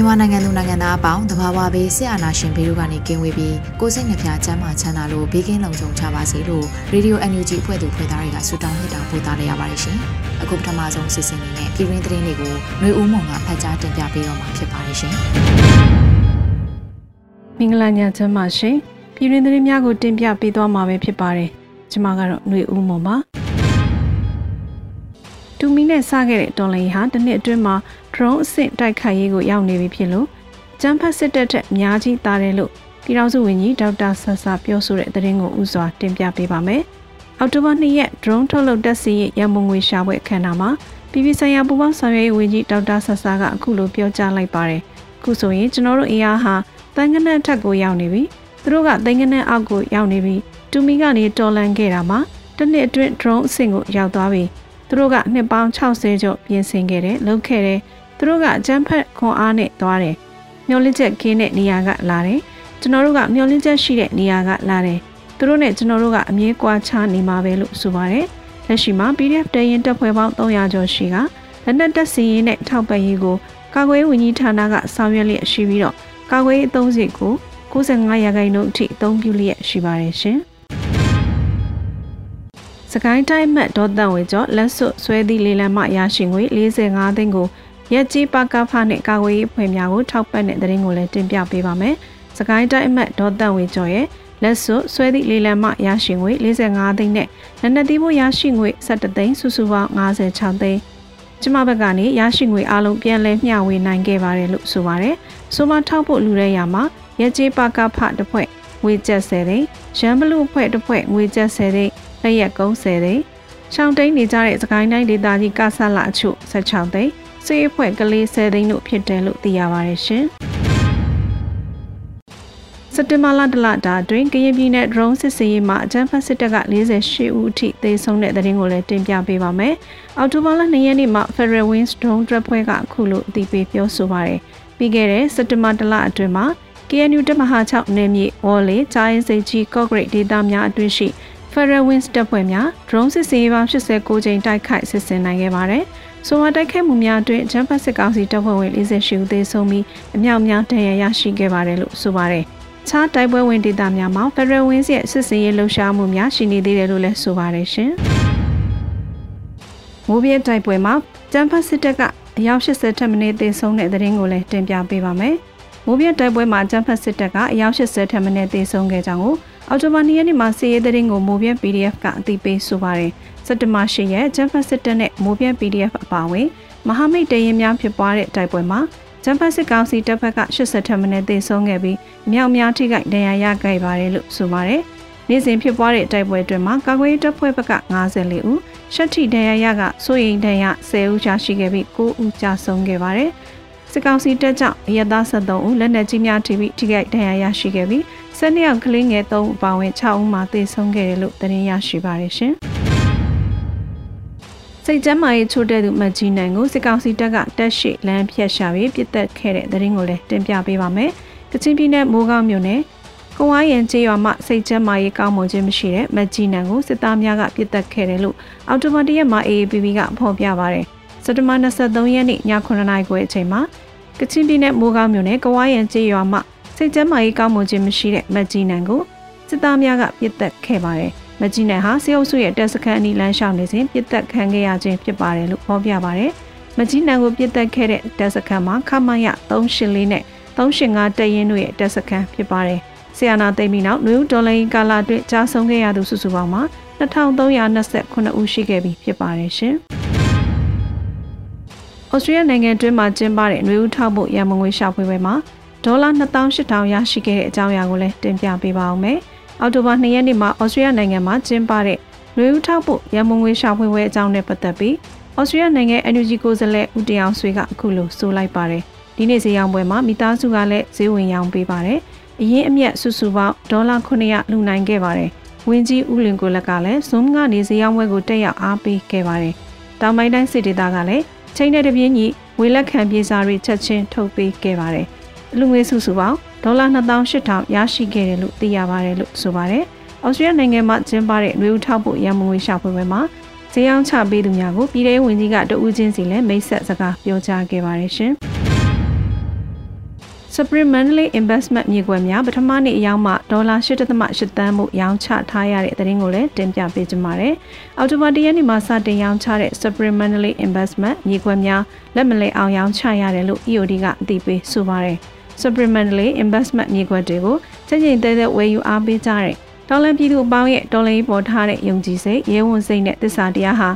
မြန်မာနိုင်ငံသူနိုင်ငံသားအပေါင်းတဘာဝဘေးဆရာနာရှင်ဘေးတို့ကနေကင်းဝေးပြီးကိုစိတ်နှဖျားချမ်းသာချမ်းသာလို့ဘေးကင်းလုံခြုံကြပါစေလို့ရေဒီယို NUG အဖွဲ့သူဖွဲ့သားတွေကဆုတောင်းမြတ်တာပို့သလိုက်ရပါတယ်ရှင်။အခုပထမဆုံးစီစဉ်နေနဲ့ပြည်တွင်းသတင်းတွေကိုຫນွေဦးမုံကဖတ်ကြားတင်ပြပေးတော့မှာဖြစ်ပါတယ်ရှင်။မင်္ဂလာညချမ်းပါရှင်။ပြည်တွင်းသတင်းများကိုတင်ပြပေးသွားမှာပဲဖြစ်ပါတယ်။ကျွန်မကတော့ຫນွေဦးမုံပါ။ တူမီနဲ့စခဲ့တဲ့တော်လိုင်းဟာတစ်နှစ်အတွင်းမှာ drone အဆင့်တိုက်ခိုက်ရေးကိုရောက်နေပြီဖြစ်လို့ကျန်းဖတ်စစ်တပ်ထက်အများကြီးတာတယ်လို့ပြည်ထောင်စုဝန်ကြီးဒေါက်တာဆဆာပြောဆိုတဲ့သတင်းကိုဥစွာတင်ပြပေးပါမယ်။အောက်တိုဘာ2ရက် drone ထုတ်လုပ်တက်စီရဲ့ရန်ပုံငွေရှာဖွေအခမ်းအနားမှာပြည်ပဆိုင်ရာပူးပေါင်းဆောင်ရွက်ရေးဝန်ကြီးဒေါက်တာဆဆာကအခုလိုပြောကြားလိုက်ပါတယ်။အခုဆိုရင်ကျွန်တော်တို့အင်အားဟာတန်ကနက်ထက်ကိုရောက်နေပြီ။သူတို့ကတန်ကနက်အောက်ကိုရောက်နေပြီ။တူမီကနေတော်လန်ခဲ့တာမှာတစ်နှစ်အတွင်း drone အဆင့်ကိုရောက်သွားပြီ။ သူတို့ကနှစ်ပေါင်း60ကျော်ပြင်ဆင်ခဲ့တယ်လုပ်ခဲ့တယ်သူတို့ကအကျန်းဖက်ခွန်အားနဲ့သွားတယ်မျောလင့်ချက်ကင်းတဲ့နေရာကလာတယ်ကျွန်တော်တို့ကမျောလင့်ချက်ရှိတဲ့နေရာကလာတယ်သူတို့နဲ့ကျွန်တော်တို့ကအမြဲကွာခြားနေမှာပဲလို့ဆိုပါတယ်လက်ရှိမှာ PDF တရင်တပ်ဖွဲ့ပေါင်း300ကျော်ရှိကလက်နက်တပ်စီရင်နဲ့ထောက်ပံ့ရေးကိုကာကွယ်ရေးဝန်ကြီးဌာနကဆောင်ရွက်လျက်ရှိပြီးတော့ကာကွယ်ရေးအသုံးစရိတ်ကို95ရာခိုင်နှုန်းအထိအသုံးပြုလျက်ရှိပါတယ်ရှင်။ စကိုင်းတိုင်းမှတ်ဒေါ်တန်ဝေကျော်လက်စွပ်ဆွဲသည့်လေလံမှရရှိငွေ45သိန်းကိုရက်ကြီးပါကဖနဲ့ကာကွယ်ရေးအဖွဲ့များကိုထောက်ပံ့တဲ့သတင်းကိုလည်းတင်ပြပေးပါမယ်။စကိုင်းတိုင်းအမှတ်ဒေါ်တန်ဝေကျော်ရဲ့လက်စွပ်ဆွဲသည့်လေလံမှရရှိငွေ45သိန်းနဲ့လက်နက်သီးဖို့ရရှိငွေ17သိန်းစုစုပေါင်း56သိန်းကျမဘက်ကနေရရှိငွေအလုံးပြန်လည်မျှဝေနိုင်ခဲ့ပါတယ်လို့ဆိုပါတယ်။ဆိုမထောက်ဖို့လူရဲရမှာရက်ကြီးပါကဖတစ်ဖွဲ့ငွေကျပ်10သိန်းရန်ဘလူအဖွဲ့တစ်ဖွဲ့ငွေကျပ်10သိန်း လက်ရက်ကုန်း10သိန်းရှောင်းတိန်နေကြတဲ့စကိုင်းတိုင်းဒေသကြီးကဆလာအချို့16သိန်းစေးအဖွဲ့ကလေး10သိန်းတို့ဖြစ်တယ်လို့သိရပါတယ်ရှင်စက်တင်ဘာလတလတာအတွင်းကရင်ပြည်နယ် drone စစ်စေးရေးမှာအကြမ်းဖက်စစ်တပ်က48ဦးအထိသေဆုံးတဲ့တဲ့ရင်ကိုလည်းတင်ပြပေးပါမယ်။အောက်တိုဘာလ2ရက်နေ့မှာ Federal Wings drone တပ်ဖွဲ့ကအခုလိုအသိပေးပြောဆိုပါရယ်။ပြီးခဲ့တဲ့စက်တင်ဘာတလအတွင်းမှာ KNU တမဟာ6နယ်မြေဝေါ်လေဂျိုင်းစိတ်ကြီးကော့ဂရိတ်ဒေသများအတွင်းရှိ Federal Wings တပ်ဖွဲ့များ drone စစ်စင်ရေးပေါင်း89ကြိမ်တိုက်ခိုက်စစ်ဆင်နိုင်ခဲ့ပါတယ်။ဆိုဝါတိုက်ခိုက်မှုများအတွင်းဂျမ်ဖတ်စစ်ကောင်စီတပ်ဖွဲ့ဝင်48ဦးသေဆုံးပြီးအမြောက်များဒဏ်ရာရရှိခဲ့ပါတယ်လို့ဆိုပါတယ်။ခြားတိုက်ပွဲဝင်ဒေသများမှာ Federal Wings ရဲ့စစ်စင်ရေးလှုပ်ရှားမှုများရှိနေသေးတယ်လို့လည်းဆိုပါတယ်ရှင်။မိုးပြဲတိုက်ပွဲမှာဂျမ်ဖတ်စစ်တပ်ကအယောက်80ထက်မနည်းသေဆုံးတဲ့သတင်းကိုလည်းတင်ပြပေးပါမယ်။မိုးပြဲတိုက်ပွဲမှာဂျမ်ဖတ်စစ်တပ်ကအယောက်80ထက်မနည်းသေဆုံးခဲ့ကြောင်းကို အော်တိုဘာ၂ရက်နေ့မှာစီးရဲတဲ့ကိုမိုးပြဲ PDF ကအသိပေးဆိုပါတယ်စက်တဘာ၈ရက်ဂျမ်ဖတ်စစ်တပ်နဲ့မိုးပြဲ PDF အပါအဝင်မဟာမိတ်တရင်များဖြစ်ပွားတဲ့တိုက်ပွဲမှာဂျမ်ဖတ်စစ်ကောင်စီတပ်ဖက်က80ထက်မနည်းသေဆုံးခဲ့ပြီးမြောက်များထိခိုက်ဒဏ်ရာရခဲ့ပါတယ်လို့ဆိုပါတယ်နေ့စဉ်ဖြစ်ပွားတဲ့တိုက်ပွဲအတွင်းမှာကာကွယ်ရေးတပ်ဖွဲ့ဘက်က54ဦးရှက်ထိဒဏ်ရာရကစိုးရိမ်ဒဏ်ရာ10ဦးကြာရှိခဲ့ပြီး9ဦးကြာဆုံးခဲ့ပါတယ်စစ်ကောင်စီတပ်ကြောင့်အရသား73ဦးလက်နက်ကြီးများထိပြီးထိခိုက်ဒဏ်ရာရရှိခဲ့ပြီး 12ယောက်ကလေးငယ်3ဦးပါဝင်6ဦးမှာသေဆုံးခဲ့တယ်လို့သတင်းရရှိပါတယ်ရှင်။စိတ်ကျမ်းမာရေးချို့တဲ့သူမကြီးနိုင်ကိုစစ်ကောင်စီတပ်ကတက်ရှိလမ်းဖြတ်ရှာပြီးပြစ်တက်ခဲ့တဲ့သတင်းကိုလည်းတင်ပြပေးပါမယ်။ကချင်ပြည်နယ်မိုးကောင်းမြို့နယ်ကုံဝိုင်းရင်ကျေးရွာမှစိတ်ကျမ်းမာရေးကောင်းမွန်ခြင်းမရှိတဲ့မကြီးနိုင်ကိုစစ်သားများကပြစ်တက်ခဲ့တယ်လို့အော်တိုမတ်တရက်မှာ AAPP ကဖော်ပြပါတယ်။စက်တဘာ23ရက်နေ့ည9:00နာရီခွဲအချိန်မှာကချင်ပြည်နယ်မိုးကောင်းမြို့နယ်ကဝိုင်းရန်ကျေးရွာမှ စိတ်ကျန်းမာရေးကောင်းမွန်ခြင်းမရှိတဲ့မကြီးနန်ကိုစစ်သားများကပြစ်တက်ခဲ့ပါတယ်။မကြီးနန်ဟာစေအုပ်စုရဲ့တပ်စခန်းအနီးလမ်းလျှောက်နေစဉ်ပြစ်တက်ခံခဲ့ရခြင်းဖြစ်ပါတယ်လို့ဖော်ပြပါတယ်။မကြီးနံကိုပြစ်တက်ခဲ့တဲ့တပ်စခန်းမှာခမရ384နဲ့385တပ်ရင်းတို့ရဲ့တပ်စခန်းဖြစ်ပါတယ်။ဆီယနာသိမ်းပြီးနောက်နယူးဒေါ်လာကာလာအတွင်းကြာဆုံးခဲ့ရသူစုစုပေါင်းမှာ2329ဦးရှိခဲ့ပြီဖြစ်ပါတယ်ရှင်။ဩစတြေးလျနိုင်ငံတွင်းမှာကျင်းပတဲ့ຫນွေဦးထောက်ဖို့ရန်မငွေရှာဖွေပွဲမှာ ဒေါ်လာ2800ရရှိခဲ့တဲ့အကြောင်းအရာကိုလည်းတင်ပြပေးပါအောင်မယ်။အောက်တိုဘာ2ရက်နေ့မှာဩစတြေးလျနိုင်ငံမှာကျင်းပတဲ့ຫນွေဦးထောက်ဖို့ရန်မငွေရှာဖွေပွဲအကြောင်းနဲ့ပတ်သက်ပြီးဩစတြေးလျနိုင်ငံ NUG ကိုယ်စားလှယ်ဦးတရောင်ဆွေကအခုလိုဆိုလိုက်ပါတယ်။ဒီနေ့ဈေးရောင်းပွဲမှာမိသားစုကလည်းဈေးဝင်ရောင်းပေးပါတယ်။အရင်အမြတ်စုစုပေါင်းဒေါ်လာ900လူနိုင်ခဲ့ပါတယ်။ဝင်းကြီးဦးလင်ကိုလက်ကလည်း Zoom ကနေဈေးရောင်းပွဲကိုတက်ရောက်အားပေးခဲ့ပါတယ်။တောင်ပိုင်းတိုင်းစစ်ဒေသကလည်းချိန်တဲ့တပြင်းကြီးဝေလက်ခံပြေစာတွေချက်ချင်းထုတ်ပေးခဲ့ပါတယ်။ အလူငွေစုစုပေါင်းဒေါ်လာ2800ရရှိခဲ့တယ်လို့သိရပါတယ်လို့ဆိုပါတယ်။ဩစတြေးလျနိုင်ငံမှာကျင်းပတဲ့ຫນွေဦးထောက်ဖို့ရန်မငွေရှာဖွေပွဲမှာဈေးအောင်ချပေးသူများကိုပြည်ထောင်ဝင်ကြီးကတဦးချင်းစီလည်းမိတ်ဆက်စကားပြောကြားခဲ့ပါတယ်ရှင်။ Supreme Mandalay Investment မြေကွက်များပထမနေ့အယောက်မှဒေါ်လာ8.8တန်းမှုရောင်းချထားရတဲ့သတင်းကိုလည်းတင်ပြပေးကြပါမယ်။အော်တိုဘာတရက်နေ့မှာစတင်ရောင်းချတဲ့ Supreme Mandalay Investment မြေကွက်များလက်မလဲအောင်ရောင်းချရတယ်လို့ EOD ကအသိပေးဆိုပါတယ်။ Supreme Mandalay Investment မြေကွက်တွေကိုချိန်ချိန်သေးသေးဝယ်ယူအားပေးကြတဲ့ဒေါ်လာပြည်သူအပေါင်းရဲ့ဒေါ်လာရေးပေါ်ထားတဲ့ယုံကြည်စိတ်ရဲဝန်စိတ်နဲ့သစ္စာတရားဟာ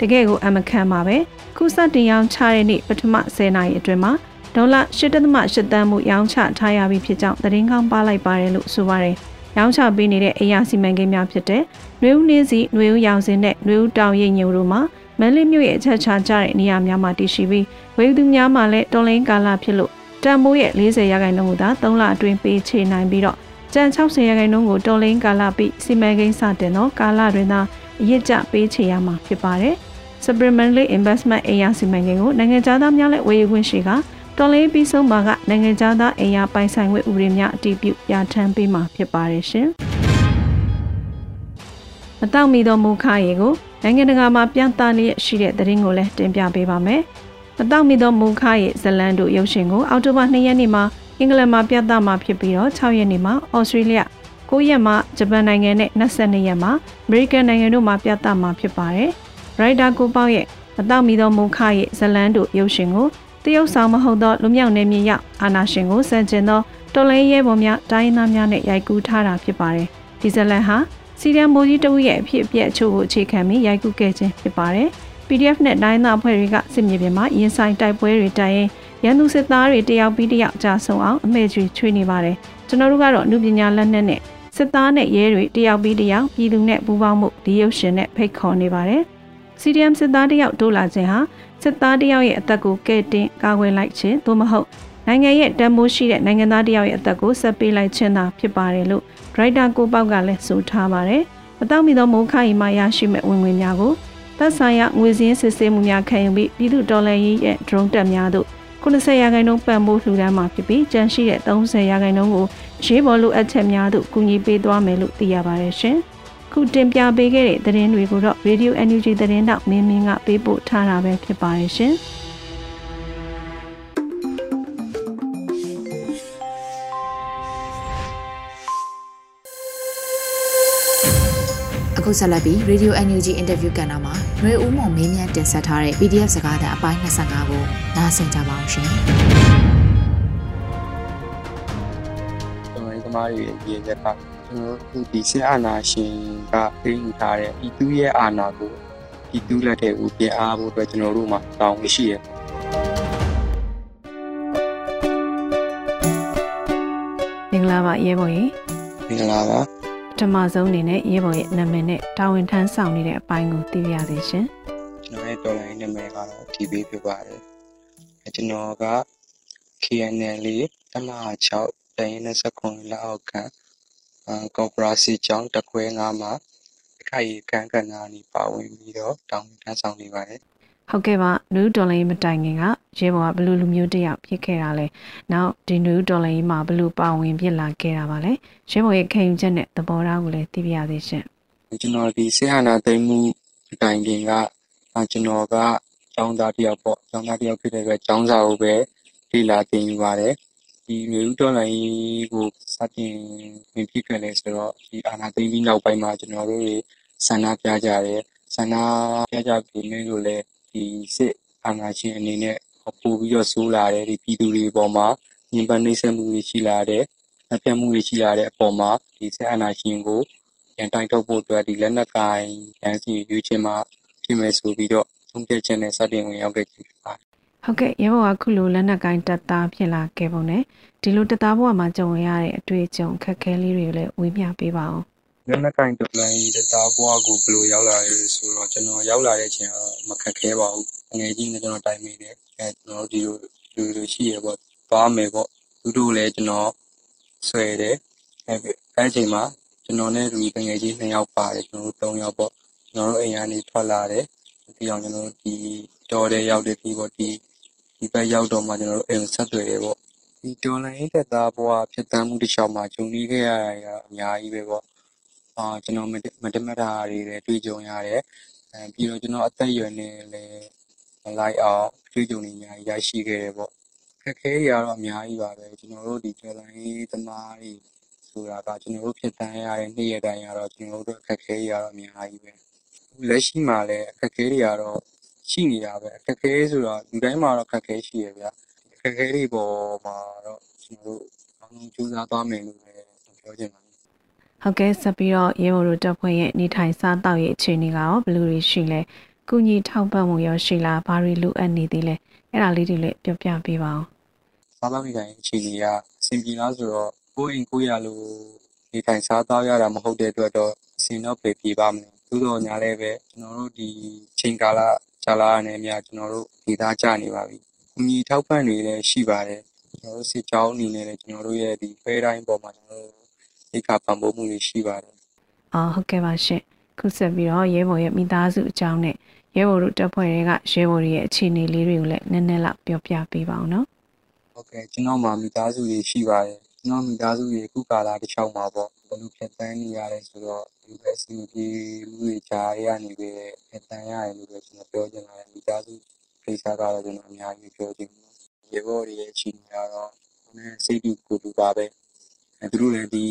တကယ်ကိုအမခံပါပဲ။ခုစတင်ရောင်းချတဲ့နေ့ပထမ10နာရီအတွင်းမှာဒေါ်လာ8.8တန်းမှုရောင်းချထားရပြီဖြစ်ကြောင်းသတင်းကောင်းပါလိုက်ပါတယ်လို့ဆိုပါတယ်။ရောင်းချပေးနေတဲ့အရာစီမံကိန်းများဖြစ်တဲ့နှွေဦးနှင်းစီနှွေဦးရောင်စင်နဲ့နှွေဦးတောင်ရိပ်ညိုတို့မှာမန်လေးမြို့ရဲ့အချက်ချာကျတဲ့နေရာများမှာတည်ရှိပြီးဝေသူများမှာလည်းတော်လိုင်းကာလဖြစ်လို့ တန်မိုးရဲ့40ရာခိုင်နှုန်းကိုသာ3လအတွင်းပေးချေနိုင်ပြီးတော့ကျန်60ရာခိုင်နှုန်းကိုတော်လိုင်းကာလပြီးစီမံကိန်းစတင်သောကာလတွင်သာအရစ်ကျပေးချေရမှာဖြစ်ပါတယ်။ Supplementary Investment အရာစီမံကိန်းကိုနိုင်ငံသားများလည်းဝယ်ယူခွင့်ရှိကတော်လေးပြီးဆုံးမှာကနိုင်ငံသားအိမ်ယာပိုင်ဆိုင်ခွင့်ဥပဒေများအတည်ပြုပြဋ္ဌာန်းပေးမှာဖြစ်ပါတယ်ရှင်။မတောက်မီသောမူခရေကိုနိုင်ငံတကာမှာပြသလျက်ရှိတဲ့သတင်းကိုလည်းတင်ပြပေးပါမယ်။ မတောက်မီသောမူခရေဇလန်တို့ရုပ်ရှင်ကိုအောက်တိုဘာ2ရက်နေ့မှာအင်္ဂလန်မှာပြသမှာဖြစ်ပြီးတော့6ရက်နေ့မှာဩစတြေးလျ9ရက်မှာဂျပန်နိုင်ငံနဲ့22ရက်မှာအမေရိကန်နိုင်ငံတို့မှာပြသမှာဖြစ်ပါတယ်။ရိုက်တာကိုပေါ့ရဲ့မတောက်မီသောမူခရေဇလန်တို့ရုပ်ရှင်ကိုတရုတ်ဆောင်မဟုတ်သောလူမြောက်နေမြေရောက်အာနာရှင်ကိုစံကျင်သောတော်လိုင်းရဲဘော်များတိုင်းသားများနဲ့ရိုက်ကူးထားတာဖြစ်ပါတယ်။ဒီဇလန်ဟာစီရီယံမိုးကြီးတဝရဲ့အဖြစ်အပျက်အချို့ကိုအခြေခံပြီးရိုက်ကူးခဲ့ခြင်းဖြစ်ပါတယ်။ PDF နဲ့တိုင်းသားအဖွဲ့တွေကစစ်မြေပြင်မှာရင်ဆိုင်တိုက်ပွဲတွေတိုင်ရင်ရန်သူစစ်သားတွေတယောက်ပြီးတယောက်ကြာဆုံးအောင်အမေကြီးချွေးနေပါတယ်။ကျွန်တော်တို့ကတော့လူပညာလက်နက်နဲ့စစ်သားနဲ့ရဲတွေတယောက်ပြီးတယောက်ပြည်သူနဲ့ပူးပေါင်းမှုဒီရုပ်ရှင်နဲ့ဖိတ်ခေါ်နေပါတယ်။ CDM စစ်သားတယောက်တိုးလာခြင်းဟာစစ်သားတယောက်ရဲ့အသက်ကိုကဲတင်ကာကွယ်လိုက်ခြင်းသို့မဟုတ်နိုင်ငံရဲ့တန်ဖိုးရှိတဲ့နိုင်ငံသားတယောက်ရဲ့အသက်ကိုဆက်ပေးလိုက်ခြင်းသာဖြစ်ပါတယ်လို့ဒရိုက်တာကိုပေါက်ကလည်းဆိုထားပါတယ်။မတော်မီသောမိုးခိုင်မှရရှိမဲ့ဝင်ငွေများကို သက်ဆိုင်ရာငွေစည်းစစ်ဆေးမှုများခံယူပြီးပြည်သူဒေါ်လာရေးရဲ့ drone တက်များတို့90ရာခိုင်နှုန်းပံ့ပိုးလှူဒါန်းမှာဖြစ်ပြီးကျန်ရှိတဲ့30ရာခိုင်နှုန်းကိုရေးပေါ်လိုအပ်ချက်များသို့ကူညီပေးသွားမယ်လို့သိရပါတယ်ရှင်။ခုတင်ပြပေးခဲ့တဲ့သတင်းတွေကိုတော့ Radio NUG သတင်းတောက်မင်းမင်းကပေးပို့ထားတာပဲဖြစ်ပါတယ်ရှင်။ ခုဆက်လက်ပြီး Radio NUG Interview ကဏ္ဍမှာຫນွေဦးမောင်မင်းမြန်းတင်ဆက်ထားတဲ့ PDF စကားသံအပိုင်း25ကိုနားဆင်ကြပါအောင်ရှင်။ကျွန်တော်ဒီသမားတွေရဲ့ရည်ရက်ကကျွန်တော်တို့ဒီစစ်အာဏာရှင်ကသိမ်းထားတဲ့ဤသူရဲ့အာဏာကိုဤသူလက်ထဲကိုပြန်အားဖို့အတွက်ကျွန်တော်တို့မှာတောင်းရှိရမင်္ဂလာပါရဲဘော်ကြီးမင်္ဂလာပါ ပထမဆုံးအနေနဲ့ရဲဘော်ရဲ့နာမည်နဲ့တာဝန်ထမ်းဆောင်နေတဲ့အပိုင်းကိုသိပြရစေရှင်ကျွန်တော်ရဲ့တော်လိုင်းနာမည်ကတော့ TB ဖြစ်ပါတယ်ကျွန်တော်က KNL တမ6တိုင်း29လောက်အောက်ကကော်ပိုရာစီကျောင်းတခွဲငါမှာအခိုက်ကံကဏ္ဍနီပါဝင်ပြီးတော့တောင်းတန်းဆောင်နေပါတယ် ဟုတ်ကဲ့ပါနူးဒေါ်လာရေးမတိုင်ခင်ကရဲဘော်ကဘလူလူမျိုးတယောက်ဖြစ်ခဲ့တာလဲနောက်ဒီနူးဒေါ်လာရေးမှာဘလူပါဝင်ဖြစ်လာခဲ့တာပါလဲရဲဘော်ရဲ့ခံယူချက်နဲ့သဘောထားကိုလည်းသိပြရသေးရှင်ကျွန်တော်ဒီဆေးဟာနာသိမ်းမှုတိုင်ခင်ကကျွန်တော်ကကျောင်းသားတယောက်ပေါ့ကျောင်းသားတယောက်ဖြစ်တဲ့အတွက်ကျောင်းစာကိုပဲလေ့လာသင်ယူပါတယ်ဒီနွေဦးတော်လှန်ရေးကိုစတင်ဝင်ဖြစ်ခဲ့လဲဆိုတော့ဒီအာဏာသိမ်းပြီးနောက်ပိုင်းမှာကျွန်တော်တို့တွေဆန္ဒပြကြတယ်ဆန္ဒပြကြပြီးမင်းတို့လည်း ဒီစစ်အာဏာရှင်အနေနဲ့ပိုပြီးတော့ဆိုးလာတယ်ဒီပြည်သူတွေပေါ်မှာညှဉ်းပန်းနှိပ်စက်မှုတွေရှိလာတယ်အပြတ်မှုတွေရှိလာတဲ့အပေါ်မှာဒီစစ်အာဏာရှင်ကိုပြန်တိုက်ထုတ်ဖို့အတွက်ဒီလက်နက်ကိုင်ရန်စီရွေးချယ်မှာဖြစ်မယ်ဆိုပြီးတော့သုံးပြချက်နဲ့စတင်ဝင်ရောက်ခဲ့ခြင်းဖြစ်ပါတယ်ဟုတ်ကဲ့ရေဘောကခုလိုလက်နက်ကိုင်းတပ်သားဖြစ်လာခဲ့ပုံနဲ့ဒီလိုတပ်သားဘဝမှာကြုံရတဲ့အတွေ့အကြုံခက်ခဲလေးတွေကိုလည်းဝေမျှပေးပါအောင် လက်နက်ကင်တော်လိုင်းတပ်သားဘဝကိုဘယ်လိုရောက်လာလဲဆိုတော့ကျွန်တော်ရောက်လာတဲ့အချိန်တော့မခက်ခဲပါဘူးငွေကြီးနဲ့ကျွန်တော်တိုင်မိတယ်အဲကျွန်တော်ဒီလိုလူလူရှိရပေါ့သွားမယ်ပေါ့သူတို့လည်းကျွန်တော်ဆွဲတယ်အဲအဲ့အချိန်မှာကျွန်တော်နဲ့လူငွေကြီးနှစ်ယောက်ပါတယ်ကျွန်တော်တို့၃ယောက်ပေါ့ကျွန်တော်တို့အိမ်ကနေထွက်လာတယ်ဒီအောင်ကျွန်တော်တို့ဒီတော်တဲ့ရောက်တဲ့ဒီပေါ့ဒီဒီဘက်ရောက်တော့မှကျွန်တော်တို့အိမ်ဆက်သွယ်တယ်ပေါ့ဒီတော်လိုင်းတက်သားဘွားဖြစ်တမ်းမှုတစ်လျှောက်မှာဂျုံကြီးခဲ့ရတာအများကြီးပဲပေါ့ အာကျွန်တော်မတမတာတွေလည်းတွေ့ကြုံရတယ်အဲပြီးတော့ကျွန်တော်အသက်အရွယ်နဲ့လည်းမလိုက်အောင်တွေ့ကြုံနေအများကြီးရရှိခဲ့တယ်ပေါ့ခက်ခဲရတော့အများကြီးပါပဲကျွန်တော်တို့ဒီတော်လိုင်းသမားတွေဆိုတာကကျွန်တော်တို့ဖြစ်တမ်းရတဲ့နေ့ရက်တိုင်းရတော့ကျွန်တော်တို့အခက်ခဲရတော့အများကြီးပဲလက်ရှိမှာလည်းအခက်အခဲတွေကတော့ရှိနေတာပဲအခက်အခဲဆိုတော့လူတိုင်းမှာတော့အခက်အခဲရှိရဗျာအခက်အခဲတွေပေါ်မှာတော့ကျွန်တော်တို့အမှန်ကြိုးစားသွားမယ်လို့လည်းပြောချင်ပါတယ် ဟုတ်ကဲ့ဆက်ပြီးတော့ရေဘော်တို့တပ်ဖွဲ့ရဲ့နေထိုင်စားတောက်ရဲ့အခြေအနေကရောဘယ်လိုတွေရှိလဲကုညီထောက်ပံ့မှုရောရှိလားဘာတွေလိုအပ်နေသေးလဲအဲ့ဒါလေးတွေလည်းပြောပြပေးပါအောင်စားသောက်နေထိုင်အခြေအနေကအဆင်ပြေလားဆိုတော့ကိုယ်အိမ်ကိုရလို့နေထိုင်စားသောက်ရတာမဟုတ်တဲ့အတွက်တော့အဆင်တော့ပြေပြေပါမလဲသို့တော်ညာလည်းပဲကျွန်တော်တို့ဒီချိန်ကာလကြာလာတဲ့နေရာကျွန်တော်တို့ဒေသကျနေပါပြီ။အညီထောက်ပံ့တွေလည်းရှိပါတယ်။ကျွန်တော်တို့စစ်ကြောင်းအနေနဲ့လည်းကျွန်တော်တို့ရဲ့ဒီဖဲတိုင်းပေါ်မှာကျွန်တော်တို့ အိတ်ခါပံ့ပိုးမှုတွေရှိပါတယ်။အော်ဟုတ်ကဲ့ပါရှင်။ခုဆက်ပြီးတော့ရဲဘော်ရဲ့မိသားစုအကြောင်းနဲ့ရဲဘော်တို့တပ်ဖွဲ့တွေကရဲဘော်တွေရဲ့အခြေအနေလေးတွေကိုလည်းနည်းနည်းလောက်ပြောပြပေးပါအောင်နော်။ဟုတ်ကဲ့ကျွန်တော်မှာမိသားစုတွေရှိပါတယ်။ကျွန်တော်မိသားစုတွေအခုကာလတစ်ချောင်းမှာပေါ့ဘယ်လိုဖြတ်သန်းနေရတယ်ဆိုတော့ဒီဘက်စီပြေလူတွေကြားရနေပဲဖြတ်သန်းရတယ်လို့ပဲကျွန်တော်ပြောချင်ပါတယ်မိသားစုကိစ္စကတော့ကျွန်တော်အများကြီးပြောချင်တယ်ရေဘော်တွေရဲ့အခြေအနေကတော့နည်းစိတ်တူကိုတူပါပဲအဲ သူတို့လည်းဒီ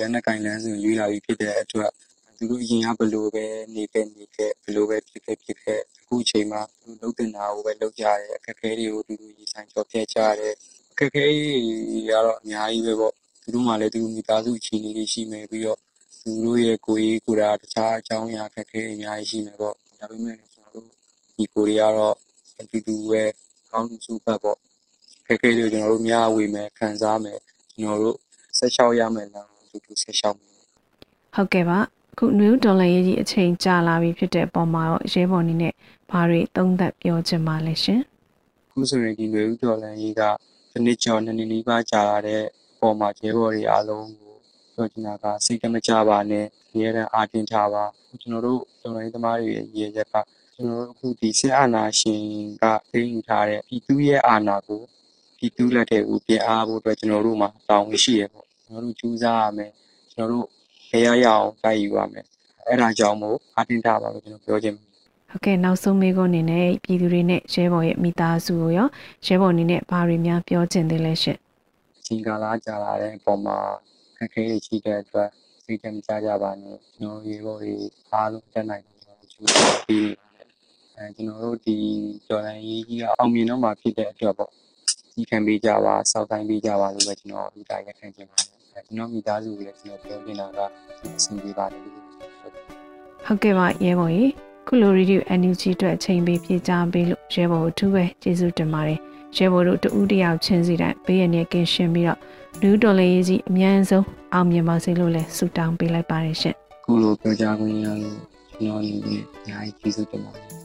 လက်နက်ကင်လန်းစဉ်ရွေးလာပြီးဖြစ်တဲ့အတွက်သူတို့အရင်ကဘယ်လိုပဲနေခဲ့နေခဲ့ဘယ်လိုပဲဖြစ်ခဲ့ဖြစ်ခဲ့အခုအချိန်မှာသူတို့လုပ်တင်တာကိုပဲလုပ်ကြရတယ်အခက်အခဲတွေကိုသူတို့ရင်ဆိုင်ကျော်ဖြတ်ကြရတယ်အခက်အခဲတွေကတော့အများကြီးပဲပေါ့သူတို့မှလည်းသူတို့မိသားစုအခြေအနေတွေရှိမယ်ပြီးတော့သူတို့ရဲ့ကိုယ်ရေးကိုယ်တာတခြားအကြောင်းအရာအခက်အခဲအများကြီးရှိမယ်ပေါ့ဒါပေမဲ့ကျွန်တော်တို့ဒီကိုတွေကတော့အတူတူပဲကောင်းစုဖတ်ပေါ့ခက်ခဲတွေကျွန်တော်တို့များဝေမယ်ခံစားမယ်ကျွန်တော်တို့ ဆက်လျှောက်ရမယ်လားအတူတူဆက်လျှောက်မယ်ဟုတ်ကဲ့ပါခု new dollar ရေးကြီးအချိန်ကြာလာပြီဖြစ်တဲ့အပေါ်မှာတော့ရဲဘော်နေနဲ့ဘာတွေသုံးသပ်ပြောချင်ပါလဲရှင်ခုဆိုရင်ဒီ new dollar ရေးကတစ်နှစ်ကျော်နှစ်နှစ်နီးပါးကြာလာတဲ့အပေါ်မှာရဲဘော်တွေအားလုံးကိုပြောချင်တာကစိတ်ကမကြပါနဲ့ရဲတဲ့အားတင်ထားပါကျွန်တော်တို့တော်လိုင်းသမားတွေရဲ့ရည်ရက်ကကျွန်တော်တို့အခုဒီစစ်အာဏာရှင်ကသိမ်းယူထားတဲ့ပြည်သူရဲ့အာဏာကိုပြည်သူလက်ထဲကိုပြန်အားဖို့အတွက်ကျွန်တော်တို့မှာတောင်းဝရှိရပေါ့ ကျွန်တော်တို့ကြိုးစားရမယ်ကျွန်တော်တို့ခေရရအောင်တိုက်ယူရမယ်အဲ့ဒါကြောင့်မို့အားတင်ထားပါလို့ကျွန်တော်ပြောချင်ပါတယ်ဟုတ်ကဲ့နောက်ဆုံးမေးခွန်းအနေနဲ့ပြည်သူတွေနဲ့ရဲဘော်ရဲ့မိသားစုကိုရောရဲဘော်အနေနဲ့ဘာတွေများပြောချင်သေးလဲရှင့်ချိန်ကာလကြာလာတဲ့အပေါ်မှာခက်ခဲတွေရှိတဲ့အတွက်စိတ်ကြမကြကြပါနဲ့ကျွန်တော်ရေဘော်တွေအားလုံးတက်နိုင်တယ်ကျွန်တော်ကြိုးစားပြီးအဲကျွန်တော်တို့ဒီကျော်လန်ရေးကြီးကအောင်မြင်တော့မှာဖြစ်တဲ့အတွက်ပေါ့ကြီးခံပေးကြပါစောက်တိုင်းပေးကြပါလို့ပဲကျွန်တော်ဒီတိုင်းရခံချင်ပါတယ်အဲ ကျွန်တော်မိသားစုကိုလည်းကျွန်တော်ပြောနေတာကအဆင်ပြေပါတယ်လို့ဟုတ်ကဲ့ပါရဲဘော်ကြီးခုလို review NUG အတွက်အချိန်ပေးပြေးကြပေးလို့ရဲဘော်ကိုအထူးပဲကျေးဇူးတင်ပါတယ်ရဲဘော်တို့တူးတယောက်ချင်းစီတိုင်းဘေးရနေကင်းရှင်းပြီးတော့လူတော်လေးကြီးအမြန်ဆုံးအောင်မြင်ပါစေလို့လည်းဆုတောင်းပေးလိုက်ပါတယ်ရှင်ခုလိုပြောကြခွင့်ရလို့ကျွန်တော်အနေနဲ့အများကြီးကျေးဇူးတင်ပါတယ်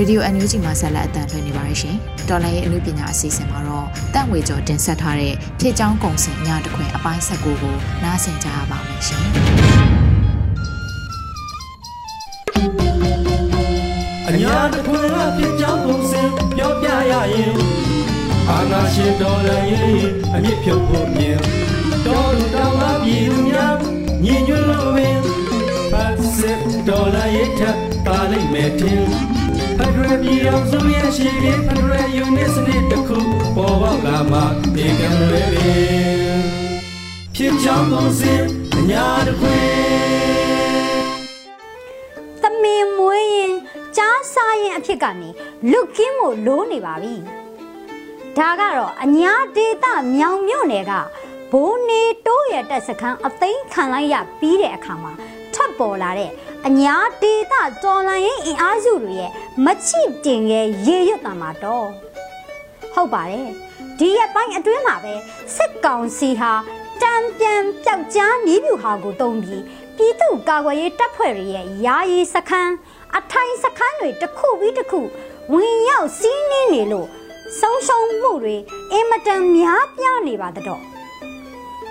ရေဒီယို NUG မှာဆက်လက်အသံလွှင့်နေပါရရှင်။တော်လိုင်းရဲ့အမှုပညာအစီအစဉ်မှာတော့တန့်ဝေကျော်တင်ဆက်ထားတဲ့ဖြည့်ချောင်းကုံစင်ညတခွင်အပိုင်းဆက်ကိုကိုနားဆင်ကြရပါမယ်ရှင်။အညာတခွင်ကဖြည့်ချောင်းကုံစင်ပြောပြရရင်အာနာရှင်တော်လည်းအမြင့်ဖြုတ်ဖို့မြင်တော်လူတော်ကပြည်သူများညီညွတ်လို့ပင်ဖတ်စစ်တော်လည်းထပ်ပါလိမ့်မယ်တင်ဖက် ဒရယ်ပြည်အောင်စုရဲ့ရှိရင်ဖက်ဒရယ်ယူနစ်စနစ်တစ်ခုပေါ်ပေါက်လာမှဒီကံလွယ်ပင်ဖြစ်ချောင်းကုန်စင်အညာတခွင်သမင်မွေးရင်ကြားစားရင်အဖြစ်ကနေလွတ်ကင်းမို့လိုးနေပါပြီဒါကတော့အညာဒေတာမြောင်မြို့နယ်ကဘိုးနေတိုးရတက်စခန်းအသိမ်းခံလိုက်ရပြီးတဲ့အခါမှာထပ်ပေါ်လာတဲ့ အညာဒေတာတော်လန်ရင်အင်အားစုတွေရဲ့မချိတင်ရဲ့ရေရွတ်တံမှာတော့ဟုတ်ပါတယ်ဒီရက်ပိုင်းအတွင်းမှာပဲစစ်ကောင်စီဟာတံပြန်ပျောက်ကြားနီးပြူဟာကိုတုံးပြီးပြည်သူ့ကာကွယ်ရေးတပ်ဖွဲ့တွေရဲ့ယာယီစခန်းအထိုင်စခန်းတွေတစ်ခုပြီးတစ်ခုဝင်ရောက်စီးနင်းနေလို့ဆုံးရှုံးမှုတွေအင်မတန်များပြားနေပါတော့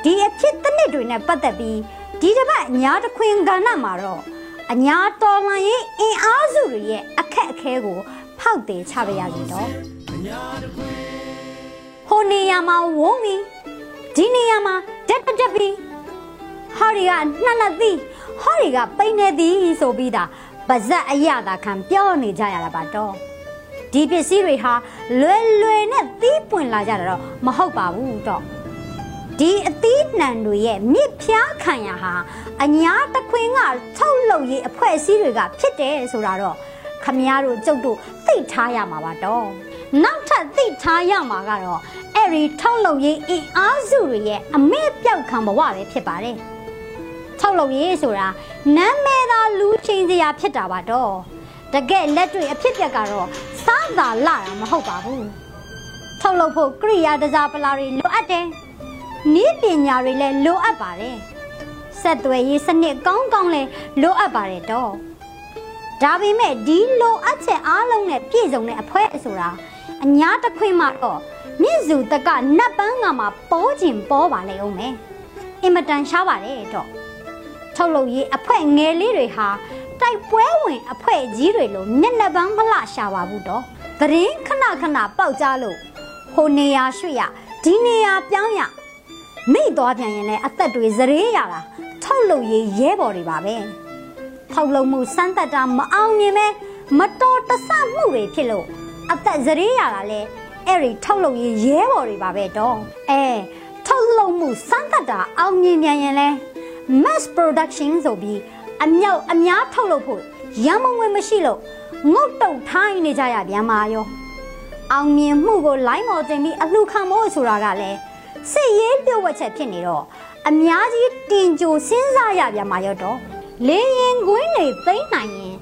ဒီအဖြစ်တစ်နှစ်တွေနဲ့ပတ်သက်ပြီးဒီတစ်ပတ်အညာတခွင်ကဏ္ဍမှာတော့ အညာတော်မှန်ရေးအင်အားစုတွေရဲ့အခက်အခဲကို ဖောက်တယ်ချပါရစေတော့ဟိုနေရာမှာဝုန်းပြီးဒီနေရာမှာတက်တက်ပြီးဟော်ရီကနှက်နှက်သည်ဟော်ရီကပိန်နေသည်ဆိုပြီးတာပါဇက်အရသာခံပြောနေကြရတာပါတော့ဒီပစ္စည်းတွေဟာလွယ်လွယ်နဲ့သီးပွင့်လာကြတာတော့မဟုတ်ပါဘူးတော့ ဒီအသီးနှံတွေရဲ့မြစ်ဖျားခံရဟာအညာတခွင်ကထုတ်လုပ်ရေးအဖွဲ့အစည်းတွေကဖြစ်တယ်ဆိုတာတော့ခမည်းတော်ကျုပ်တို့သိထားရမှာပါတော့နောက်ထပ်သိထားရမှာကတော့အဲ့ဒီထုတ်လုပ်ရေးအင်အားစုတွေရဲ့အမေ့ပြောက်ခံဘဝပဲဖြစ်ပါတယ်ထုတ်လုပ်ရေးဆိုတာနာမည်သာလူချင်းစရာဖြစ်တာပါတော့တကယ်လက်တွေ့အဖြစ်ပြက်ကတော့စားသာလာတာမဟုတ်ပါဘူးထုတ်လုပ်ဖို့ကိရိယာတစားပလာတွေလိုအပ်တယ် နီးပညာတွေလည်းလိုအပ်ပါတယ်ဆက်သွယ်ရေးစနစ်ကောင်းကောင်းလည်းလိုအပ်ပါတယ်တော့ဒါပေမဲ့ဒီလိုအပ်ချက်အားလုံးနဲ့ပြည့်စုံတဲ့အဖွဲ့ဆိုတာအညာတခွင်မှာတော့မြင့်စုတကနတ်ပန်းကမှာပေါ်ကျင်ပေါ်ပါလေအောင်မယ်အင်မတန်ရှားပါတယ်တော့ထုတ်လုပ်ရေးအဖွဲ့ငယ်လေးတွေဟာတိုက်ပွဲဝင်အဖွဲ့ကြီးတွေလိုမျက်နှာပန်းမလှရှာပါဘူးတော့သတင်းခဏခဏပေါက်ကြလို့ဟိုနေရာရွှေ့ရဒီနေရာပြောင်းရ မိသွားပြန်ရင်လည်းအသက်တွေဇရေးရတာထုတ်လုပ်ရေးရဲဘော်တွေပါပဲထုတ်လုပ်မှုစမ်းသက်တာမအောင်မြင်ပဲမတော်တဆမှုတွေဖြစ်လို့အသက်ဇရေးရတာလဲအဲ့ဒီထုတ်လုပ်ရေးရဲဘော်တွေပါပဲတော့အဲထုတ်လုပ်မှုစမ်းသက်တာအောင်မြင်ပြန်ရင်လဲ mass production ဆိုပြီးအမြောက်အများထုတ်လုပ်ဖို့ရန်မုံဝင်မရှိလို့ငုတ်တုတ်ထိုင်းနေကြရပြန်ပါရောအောင်မြင်မှုကိုလိုင်းမော်တင်ပြီးအလှခံဖို့ဆိုတာကလည်း စစ်ရေးပြုတ်ဝက်ချက်ဖြစ်နေတော့အများကြီးတင်ကြိုစဉ်းစားရပြန်ပါရောတော့လေရင်ကွင်းတွေသိမ့်နိုင်ရင်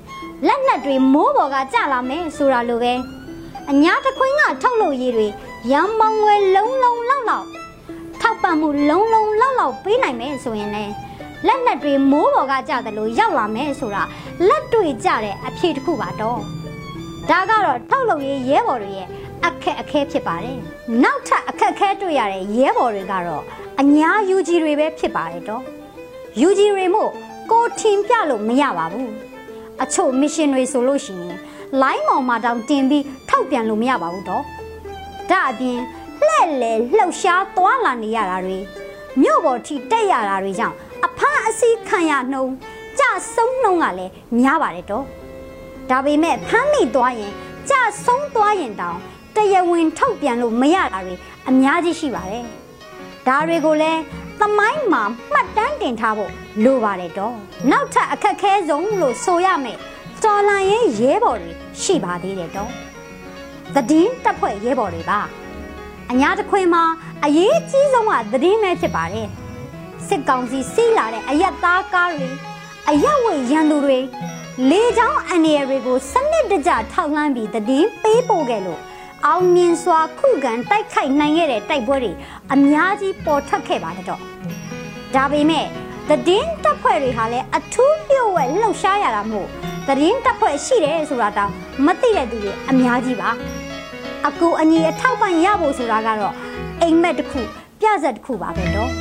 လက်နက်တွေမိုးပေါ်ကကျလာမယ်ဆိုတာလိုပဲအညာတခွင်းကထုတ်လို့ရေးတွေရံမောင်ဝဲလုံးလုံးလောက်လောက်ထောက်ပံ့မှုလုံးလုံးလောက်လောက်ပေးနိုင်မယ်ဆိုရင်လည်းလက်နက်တွေမိုးပေါ်ကကြတယ်လို့ရောက်လာမယ်ဆိုတာလက်တွေ့ကြတဲ့အဖြေတစ်ခုပါတော့ဒါကတော့ထုတ်လုပ်ရေးရဲဘော်တွေရဲ့ အခက်အခဲဖြစ်ပါတယ်နောက်ထပ်အခက်အခဲတွေ့ရတဲ့ရဲဘော်တွေကတော့အညာယူဂျီတွေပဲဖြစ်ပါတယ်တော့ယူဂျီတွေမို့ကိုထင်ပြလို့မရပါဘူးအချို့မစ်ရှင်တွေဆိုလို့ရှိရင်လိုင်းမောင်မှာတောင်တင်ပြီးထောက်ပြန်လို့မရပါဘူးတော့ဒါအပြင်လှဲ့လေလှုပ်ရှားသွားလာနေရတာတွေမြို့ပေါ်ထိတက်ရတာတွေကြောင့်အဖမ်းအဆီးခံရနှုံကြဆုံးနှုံကလည်းများပါတယ်တော့ဒါပေမဲ့ဖမ်းမိသွားရင်ကြဆုံးသွားရင်တောင် တရားဝင်ထုတ်ပြန်လို့မရတာတွေအများကြီးရှိပါတယ်ဒါတွေကိုလည်းသမိုင်းမှာမှတ်တမ်းတင်ထားဖို့လိုပါတယ်တော့နောက်ထပ်အခက်ခဲဆုံးလို့ဆိုရမယ်တော်လန်ရေးရဲဘော်တွေရှိပါသေးတယ်တော့သတင်းတပ်ဖွဲ့ရဲဘော်တွေပါအညာတခွင်မှာအရေးကြီးဆုံးကသတင်းပဲဖြစ်ပါတယ်စစ်ကောင်စီစီးလာတဲ့အယက်သားကားတွေအရက်ဝေရန်သူတွေလေချောင်းအန်ရတွေကိုစနစ်တကျထောက်လှမ်းပြီးတည်င်းပေးပို့ခဲ့လို့ အောင်မြင်စွာခုခံတိုက်ခိုက်နိုင်ခဲ့တဲ့တိုက်ပွဲတွေအများကြီးပေါ်ထွက်ခဲ့ပါတယ်တော့ဒါပေမဲ့သတင်းတပ်ဖွဲ့တွေဟာလည်းအထူးလျှို့ဝှက်လှုပ်ရှားရတာမို့သတင်းတပ်ဖွဲ့ရှိတယ်ဆိုတာတောင်မသိတဲ့သူတွေအများကြီးပါအကူအညီအထောက်ပံ့ရဖို့ဆိုတာကတော့အိမ်မက်တစ်ခုပြဇက်တစ်ခုပါပဲတော့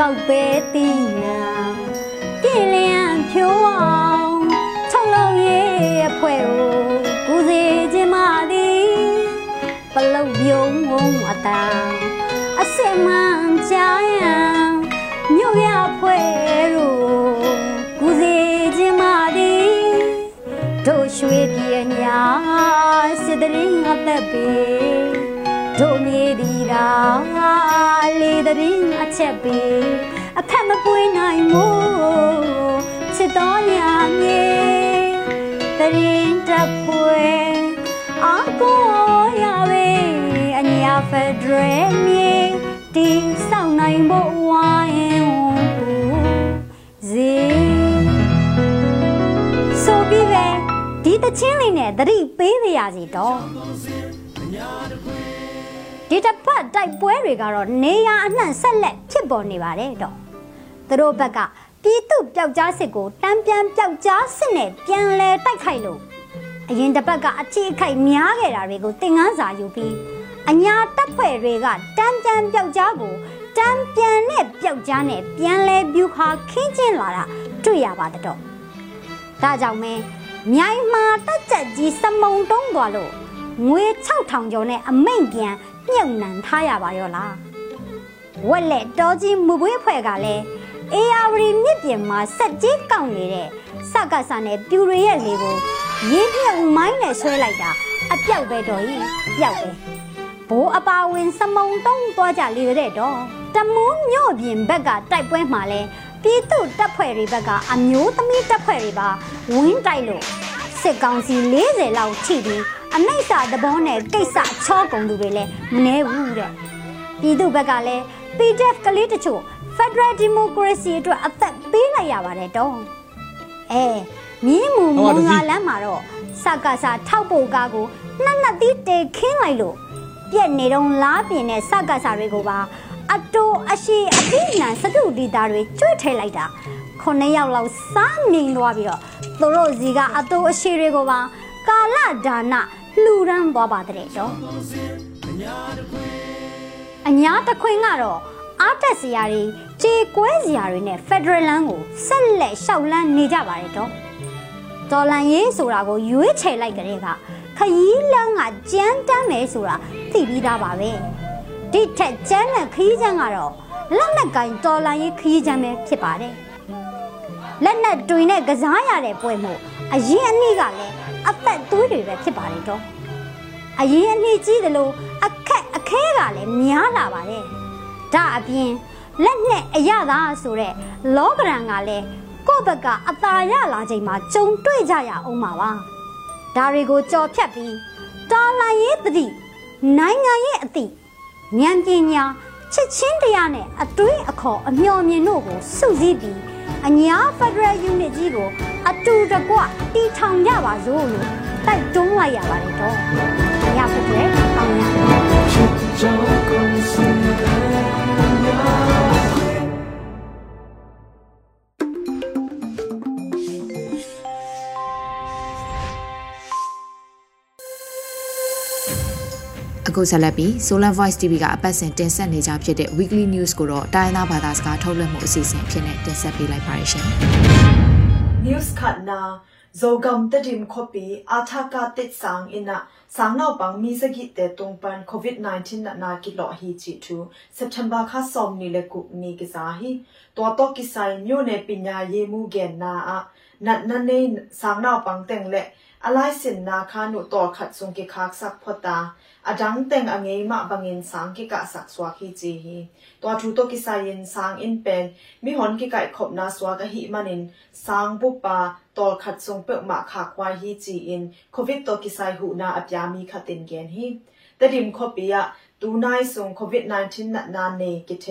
ကောက်ပဲတီးညာပြင်းလျံဖြိုးအောင်ချုံလုံးရဲ့အဖွဲကို ပလုတ်ပြုံးဝုံအတန်အစင်မှန်ကြရန်မြို့ရဖွဲတို့ကူစီခြင်းမသည်တို့ရွှေပြေညာစစ်တရင်အသက်ပေတို့မြေဒီရာလေတရင်အချက်ပေအဖက်မပွေးနိုင်မို့ချစ်တော်ညာမြေတရင်တပ်ပွဲအာကိုရပဲ အညာဖက်ဒရယ်မြေတီဆောင်နိုင်ဖို့ဝိုင်းပူစီဆိုပြီးပဲဒီတချင်းလေးနဲ့သတိပေးပါရစီတော့ဒီတစ်ဖက်တိုက်ပွဲတွေကတော့နေရအနှံ့ဆက်လက်ဖြစ်ပေါ်နေပါတယ်တော့သူတို့ဘက်ကပြည်သူပျောက်ကြားစစ်ကိုတံပြန်ပျောက်ကြားစစ်နဲ့ပြန်လဲတိုက်ခိုက်လို့အရင်တစ်ပတ်ကအထီးအခိုက်များခဲ့တာတွေကိုသင်ငန်းစာယူပြီး အညာတပ်ဖွဲ့တွေကတံပြန်ပျောက်ကြားကိုတံပြန်နဲ့ပျောက်ကြားနဲ့ပြန်လဲပြူခါခင်းကျင်းလာတာတွေ့ရပါတော့ဒါကြောင့်မဲမြိုင်မာတက်ချက်ကြီးစမုံတုံးသွားလို့ငွေ6000ကျော်နဲ့အမိန့်ပြန်မြုပ်နှံထားရပါရောလားဝက်လက်တော်ကြီးမူပွေးဖွဲ့ကလည်းအေယာဝတီမြစ်ပြင်မှာစက်ကြီးကောက်နေတဲ့စကဆာနဲ့ပြူရရဲ့လေကိုရင်းမြုပ်မိုင်းနဲ့ဆွဲလိုက်တာအပြောက်ပဲတော်ကြီးအပြောက်ပဲ ဘိုးအပါဝင်စမုံတုံးသွားကြလေတဲ့တော့တမူးမြို့ပြင်ဘက်ကတိုက်ပွဲမှာလဲပြည်သူတပ်ဖွဲ့တွေဘက်ကအမျိုးသမီးတပ်ဖွဲ့တွေပါဝင်းတိုက်လို့စစ်ကောင်စီ40လောက်ထိပြီးအမိတ်စာတဘောနဲ့ကိစ္စချောကုန်သူတွေလည်းမနှဲဘူးတဲ့ပြည်သူဘက်ကလည်း PDF ကလေးတချို့ Federal Democracy အတွက်အသက်ပေးလိုက်ရပါတယ်တော့အဲမြင်းမူမွန်လာလမ်းမှာတော့စကားစာထောက်ပိုကားကိုနှစ်နှစ်သီးတေခင်းလိုက်လို့ ပြက်နေတော့လားပြင်းတဲ့စကားစာတွေကိုပါအတိုးအရှိအပိနံစတုဒီတာတွေကျွတ်ထဲလိုက်တာခုနှစ်ယောက်လောက်စားမြင်သွားပြီးတော့သူတို့စီကအတိုးအရှိတွေကိုပါကာလဒါနလှူဒန်းသွားပါတဲ့တော့အညာတခွင်ကတော့အားတက်စရာတွေကြေကွဲစရာတွေနဲ့ Federal လမ်းကိုဆက်လက်ရှောက်လန်းနေကြပါတယ်တော့ဒေါ်လန်ရေးဆိုတာကိုရွေးချယ်လိုက်ကြတဲ့က ခရီးလန်းကကြမ်းတမ်းမယ်ဆိုတာသိပြီးသားပါပဲဒီထက်ကျမ်းတဲ့ခရီးချမ်းကတော့လက်နက်ကင်တော်လန်ရေးခရီးချမ်းပဲဖြစ်ပါတယ်လက်နက်တွင်နဲ့ကစားရတဲ့ပွဲမို့အရင်အနည်းကလည်းအသက်သွေးတွေပဲဖြစ်ပါတယ်တော့အရင်အနည်းကြီးတယ်လို့အခက်အခဲကလည်းများလာပါတယ်ဒါအပြင်လက်နဲ့အရသာဆိုတဲ့လောကရန်ကလည်းကိုယ့်ဘက်ကအသာရလာချိန်မှာကြုံတွေ့ကြရအောင်ပါပါ ဒါတွေကိုကြော်ဖြတ်ပြီးတော်လာရေးတတိနိုင်ငံရေးအသည့်ဉာဏ်ပညာချစ်ချင်းတရားနဲ့အတွင်းအခေါ်အမျှော်မြင်တို့ကိုစုစည်းပြီးအညာဖက်ဒရယ်ယူနစ်ကြီးကိုအတူတကွတီထောင်ကြပါစို့လို့တိုက်တွန်းလိုက်ရပါတယ်တော့။ညဖက်ဒရယ်အောင်ရပါ အခုဆက်လက်ပြီး Solar Voice TV ကအပတ်စဉ်တင်ဆက်နေကြဖြစ်တဲ့ Weekly News ကိုတော့တိုင်းသားဘာသာစကားထုတ်လွှင့်မှုအစီအစဉ်ဖြစ်နေတင်ဆက်ပေးလိုက်ပါရရှင်။ News khat na zogam tadim khopi athaka tit sang ina sangnau pang mi sagi te tungpan covid 19 na na ki lo hi chi thu september kha som ni le ku ni ki sa hi to to ki sai nyu ne pinya ye mu gen na a นัดนั่นในสางนาปังเต่งเละอะไรสินนาคานุต่อขัดสุงกิคักสักพอตาอาจังเต่งอเงยมาบังเงินสางกิกะสักสวากิจีฮีตัวชูโตกิสายินสางอินเป็นมิหอนกิกะขบนาสวากะหิมันินสางปุปปาต่อขัดสุงเปิกมาขากวายฮีจีอินโควิดโตกิสายหูนาอัปยามีขัดเต่นเกนฮีแต่ดิมขบิยะตูนายสุงโควิด -19 นัดนานเนกิเท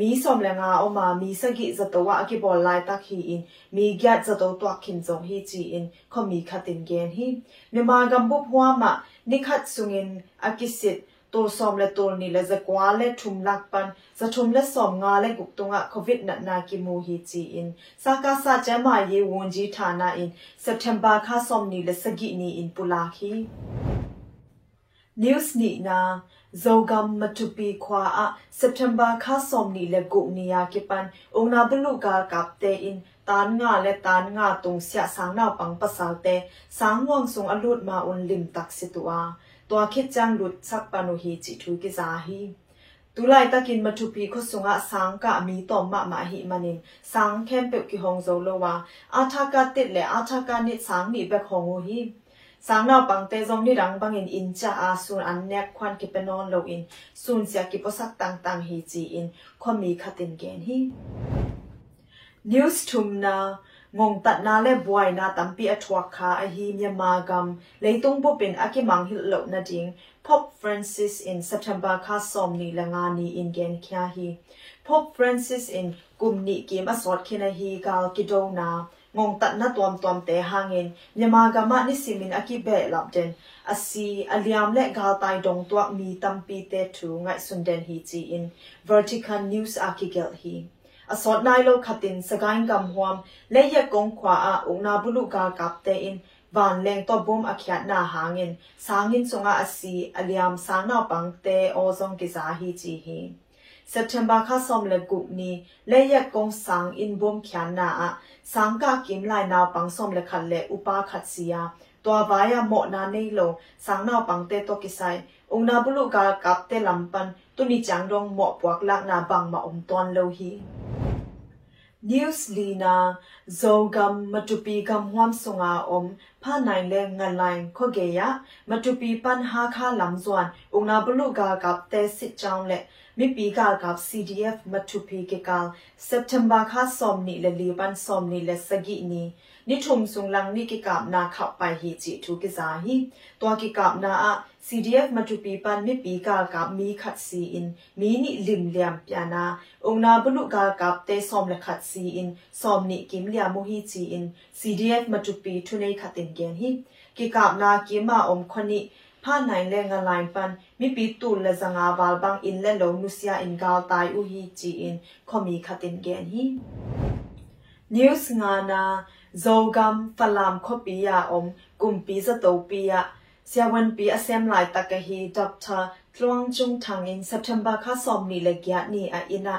มีสมแรงาออกมามีสกิจะตัวว่ากิบอลไลตักฮีอินมีแกจะตัวตัวขินจงฮีจีอินเขามีขัดตินเกนฮีเนมากำบุบหัวมานิขัดสุงินอากิสิต tur som le tur ni le zakwa le thum lak pan za thum le som nga le guk tunga covid na na ki mu hi chi in saka sa chama ye won ji thana in september kha som ni le sagi ni in pula khi news ni na zogam matupi khwa a september kha som ni le gu ni ya ki pan ongna bulu ga kap te in tan nga le tan nga tung sia sang na pang pasal te sang wang sung alut ma un lim tak situa ตัวคิดจังหลุดสักปานุฮีจิทุ zogam matupi khwa a september kha somni le gu niya kipan ongna blu ka kapte in tan nga le tan nga tung sia sang na pang pasal te sang wang sung alut ma un lim tak situa to khit chang lut sak panu hi chi thu ki za hi tulai takin mathupi khosunga sangka mi to ma ma hi manin sang khem pe ki hong zo lo wa athaka tit le athaka nit sang mi bek hong hi สังนาปังเตซองนี่รังบังอินอินจาอาสุนอันเนกควันกิเปนอนโลอินสุนเสียกิปสักตังตังฮีจีอินความมีคตินเกนฮี news tum na ngong tat na le buai na tampi athwa kha a hi myama gam leitung bo pin aki mang hil lo na ding Pope Francis in September kha som ni la nga ni in gen kya hi Pope Francis in kum ni kim asot khina hi gal kido na ngong tat na tuam tuam te hangin myama gama ni simin aki be lap den asi aliam le gal tai dong tuak mi tampi te thu ngai sunden hi chi in Vertical News akigel hi อสอดนายโลขัดินสกายกำหวมและยกงขวาอาอุนาบุลุกา กับเตอินวานแรงตบุมอคิยนาหางินสางินสงอาอสีอเลียมสางนาปังเตโอซงกิซาฮีจีฮี September ข้าสมเลกุกนี้และยกงสังอินบุมขยานนาอะสังกากิมลายนาปังสมเลขัดเลอุปาขัดเสียตัววายาโม September kha som le gup ni le yak kong sang in bom khyan na a sang ka kim lai naw pang som le khat le upa khat sia twa ba ya mo na nei lo sang naw pang te to kisai ong na bulu ka kap te lam pan tu ni chang rong mo puak lak na bang ma om ton lo hi news lina zogam matupi gam hwam songa om pha nai le ngalain khogeya matupi pan ha kha lam zwan ungna bulu ga kap te sit chaung le mi pi ga kap cdf matupi ke kal september kha som ni le li ban som ni le sagi ni นิทุมสุงลังนี่กิกาบนาขับไปฮีจิทุกิซาฮีตัวกิกาบนาอะ CDF มาจุปีปันมิปีกากับมีขัดซีอินมีนี่ลิมเลียมปยานาองนาบลุกากับเตซอมเลขัดซีอินซอมนี่กิมเลียมุฮีจีอิน CDF มาจุปีทุเนขัดตินเกนฮีกิกาบนากิมาอมคนนี้ ผ้าไหนเลงลายปันมีปีตูลและสังาวาลบังอินและโลนุสยาอินกาลตายอุฮีจีอินคอมีขัดตินเกนฮี news nga na zogam falam khopiya om kumpi za topiya siawan pi asem lai takahi dr tluang chung thang in september kha som ni le gya ni a ina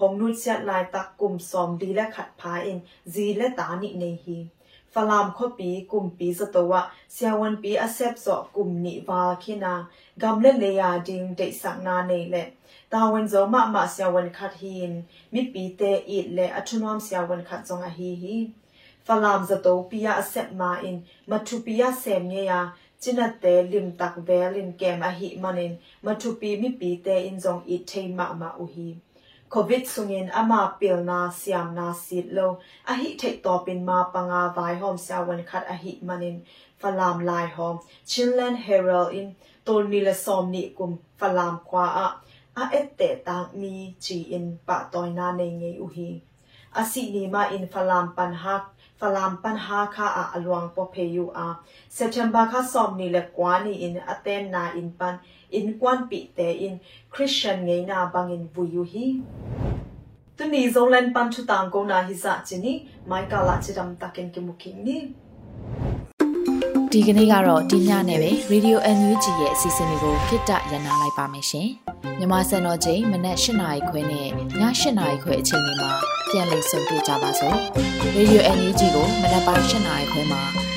ama le ama kisi bol hi chi thu ki za hi ama pen ha kha gamwam lam tu khwa pan hi ya hong nu chat lai tak kum som di la khat pha in zi le ta ni nei hi ฟลามข้อปีกลุ่มปีสตัวเสียวันปีอาเซบสอกลุ่มนิวาคินากำเล่นเลยาดิงเดสักนาในเละตาวันโซมามาเสียวันขัดหินมิปีเตอีดและอัทุนอมเสียวันขัดจงอฮีฮีฟลามสตัวปีอาเซบมาอินมาทุปีอาเซมเนียจินัดเตลิมตักเวลินเกมอหิมันินมาทุปีมิปีเตอินจงอีเทมามาอุฮี covid sungin ama pilna siam na sit lo a hi thei to pin ma panga vai hom sia wan khat a hi manin falam lai hom chinland herald in tol ni le som ni kum falam kwa a a ette tang mi chi in pa toy na nei ngei u hi asi ni ma in falam pan hak falam pan ha kha a alwang po phe yu a september kha som ni le kwa ni in aten na in pan in kwan pi te in christian ngei na bangin vu yu hi tu ni zolan pan chu tang ko na hi sa chini mai ka la chidam taken ki muking ni ဒီကနေ့ကတော့ဒီညနဲ့ပဲ Radio NUG ရဲ့အစီအစဉ်လေးကိုခਿੱတရနာလိုက်ပါမယ်ရှင်။မြမစံတော်ချိန်မနက်၈နာရီခွဲနဲ့ည၈နာရီခွဲအချိန်တွေမှာပြန်လည်ဆုံတွေ့ကြပါစို့။ Radio NUG ကိုမနက်ပိုင်း၈နာရီခွဲမှာ